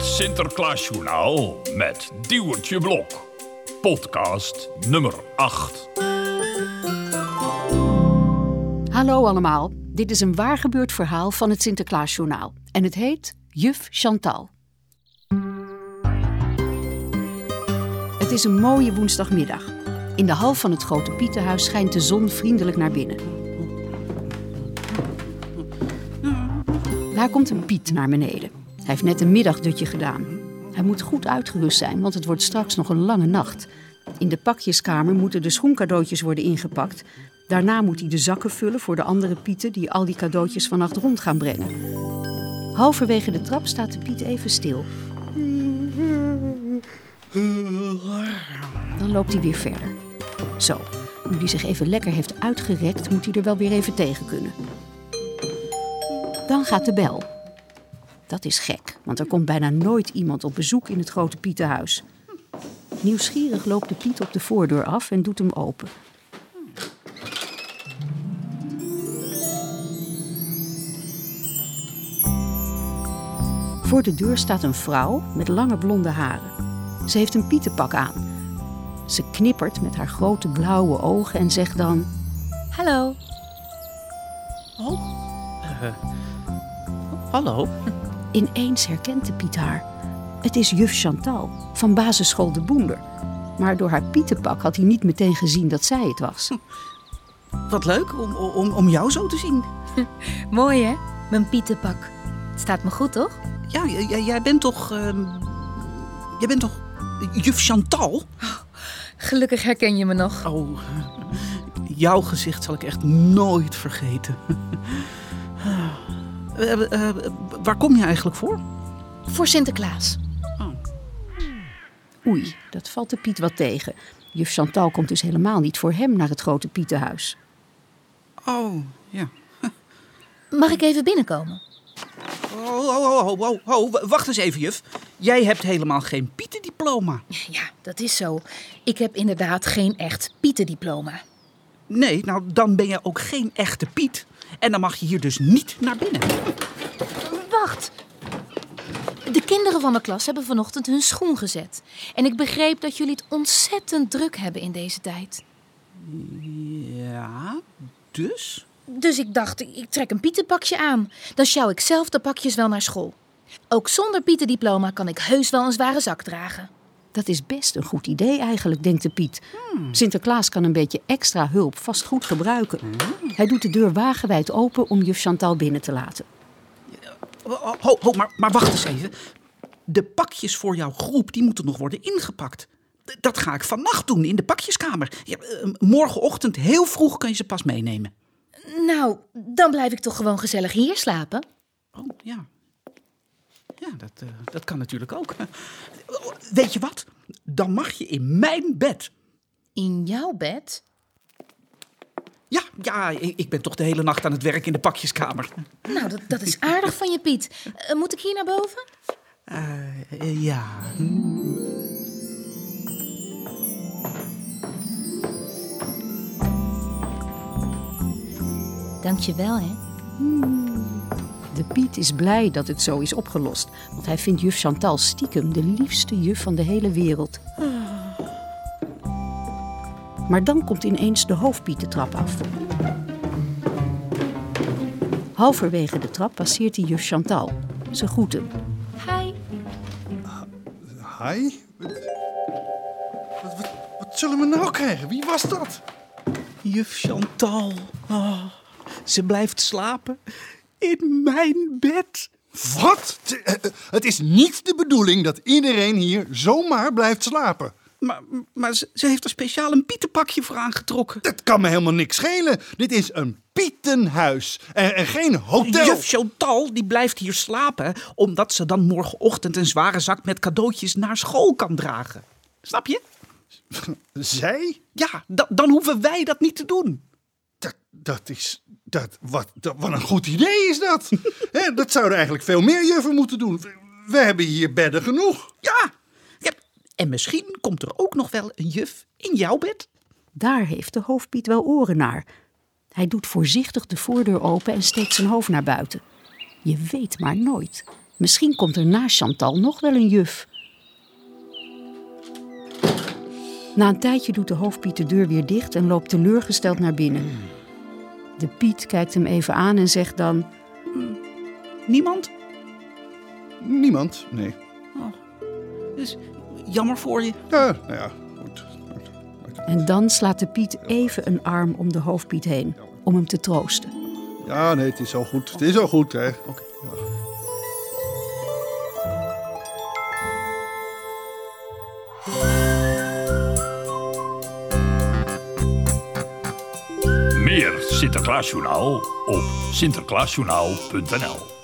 Het Sinterklaasjournaal met Diewertje Blok. Podcast nummer 8. Hallo allemaal, dit is een waargebeurd verhaal van het Sinterklaasjournaal. En het heet Juf Chantal. Het is een mooie woensdagmiddag. In de hal van het grote Pietenhuis schijnt de zon vriendelijk naar binnen. Daar komt een Piet naar beneden. Hij heeft net een middagdutje gedaan. Hij moet goed uitgerust zijn, want het wordt straks nog een lange nacht. In de pakjeskamer moeten de schoencadeautjes worden ingepakt. Daarna moet hij de zakken vullen voor de andere Pieten die al die cadeautjes vannacht rond gaan brengen. Halverwege de trap staat de Piet even stil. Dan loopt hij weer verder. Zo, nu hij zich even lekker heeft uitgerekt, moet hij er wel weer even tegen kunnen. Dan gaat de bel. Dat is gek, want er komt bijna nooit iemand op bezoek in het grote Pietenhuis. Nieuwsgierig loopt de Piet op de voordeur af en doet hem open. Voor de deur staat een vrouw met lange blonde haren. Ze heeft een pietenpak aan. Ze knippert met haar grote blauwe ogen en zegt dan: Hallo. Hallo? Ineens herkent de Piet haar. Het is juf Chantal van basisschool De Boender. Maar door haar pietenpak had hij niet meteen gezien dat zij het was. Wat leuk om, om, om jou zo te zien. Mooi hè? Mijn pietenpak. Het staat me goed toch? Ja, jij bent toch... ehm, jij bent toch juf Chantal? Gelukkig herken je me nog. Oh, jouw gezicht zal ik echt nooit vergeten. Eh, eh, eh, waar kom je eigenlijk voor? Voor Sinterklaas. Oei, dat valt de Piet wat tegen. Juf Chantal komt dus helemaal niet voor hem naar het grote Pietenhuis. Oh, ja. Mag ik even binnenkomen? Oh, oh, oh, oh, oh, oh, wacht eens even, juf. Jij hebt helemaal geen pietendiploma. Ja, dat is zo. Ik heb inderdaad geen echt pietendiploma. Nee, nou dan ben je ook geen echte Piet. En dan mag je hier dus niet naar binnen. Wacht. De kinderen van de klas hebben vanochtend hun schoen gezet. En ik begreep dat jullie het ontzettend druk hebben in deze tijd. Ja, dus? Dus ik dacht, ik trek een pietenpakje aan. Dan sjouw ik zelf de pakjes wel naar school. Ook zonder pietendiploma kan ik heus wel een zware zak dragen. Dat is best een goed idee eigenlijk, denkt de Piet. Sinterklaas kan een beetje extra hulp vast goed gebruiken. Hij doet de deur wagenwijd open om juf Chantal binnen te laten. Ho, ho, ho, maar, maar wacht eens even. De pakjes voor jouw groep die moeten nog worden ingepakt. Dat ga ik vannacht doen in de pakjeskamer. Ja, eh, morgenochtend heel vroeg kan je ze pas meenemen. Nou, dan blijf ik toch gewoon gezellig hier slapen. Oh, ja. Ja, dat, eh, dat kan natuurlijk ook. Weet je wat? Dan mag je in mijn bed. In jouw bed? Ja, ja, ik ben toch de hele nacht aan het werk in de pakjeskamer. Nou, dat, dat is aardig van je, Piet. Eh, moet ik hier naar boven? Eh, eh, ja. Dank je wel, hè. Piet is blij dat het zo is opgelost. Want hij vindt juf Chantal stiekem de liefste juf van de hele wereld. Maar dan komt ineens de hoofdpiet de trap af. Halverwege de trap passeert hij juf Chantal. Ze groet hem. Hi. Hi? Wat, wat, wat zullen we nou krijgen? Wie was dat? Juf Chantal. Oh, ze blijft slapen in mijn bed. Wat? Eh, eh, Het is niet de bedoeling dat iedereen hier zomaar blijft slapen. Maar, maar ze, ze heeft er speciaal een pietenpakje voor aangetrokken. Dat kan me helemaal niks schelen. Dit is een pietenhuis en, en geen hotel. Juf Chantal die blijft hier slapen omdat ze dan morgenochtend een zware zak met cadeautjes naar school kan dragen. Snap je? Zij? Ja, da- dan hoeven wij dat niet te doen. Dat, is... Dat, wat, dat, wat een goed idee is dat. Hè, dat zouden eigenlijk veel meer juffen moeten doen. We, we hebben hier bedden genoeg. Ja. ja. En misschien komt er ook nog wel een juf in jouw bed. Daar heeft de hoofdpiet wel oren naar. Hij doet voorzichtig de voordeur open en steekt zijn hoofd naar buiten. Je weet maar nooit. Misschien komt er na Chantal nog wel een juf. Na een tijdje doet de hoofdpiet de deur weer dicht en loopt teleurgesteld naar binnen. De Piet kijkt hem even aan en zegt dan: Niemand? Niemand, nee. Dus jammer voor je. Ja, nou ja, goed. En dan slaat de Piet even een arm om de hoofdpiet heen om hem te troosten. Ja, nee, het is al goed. Het is al goed, hè. Oké. Meer Sinterklaasjournaal op sinterklaasjournaal.nl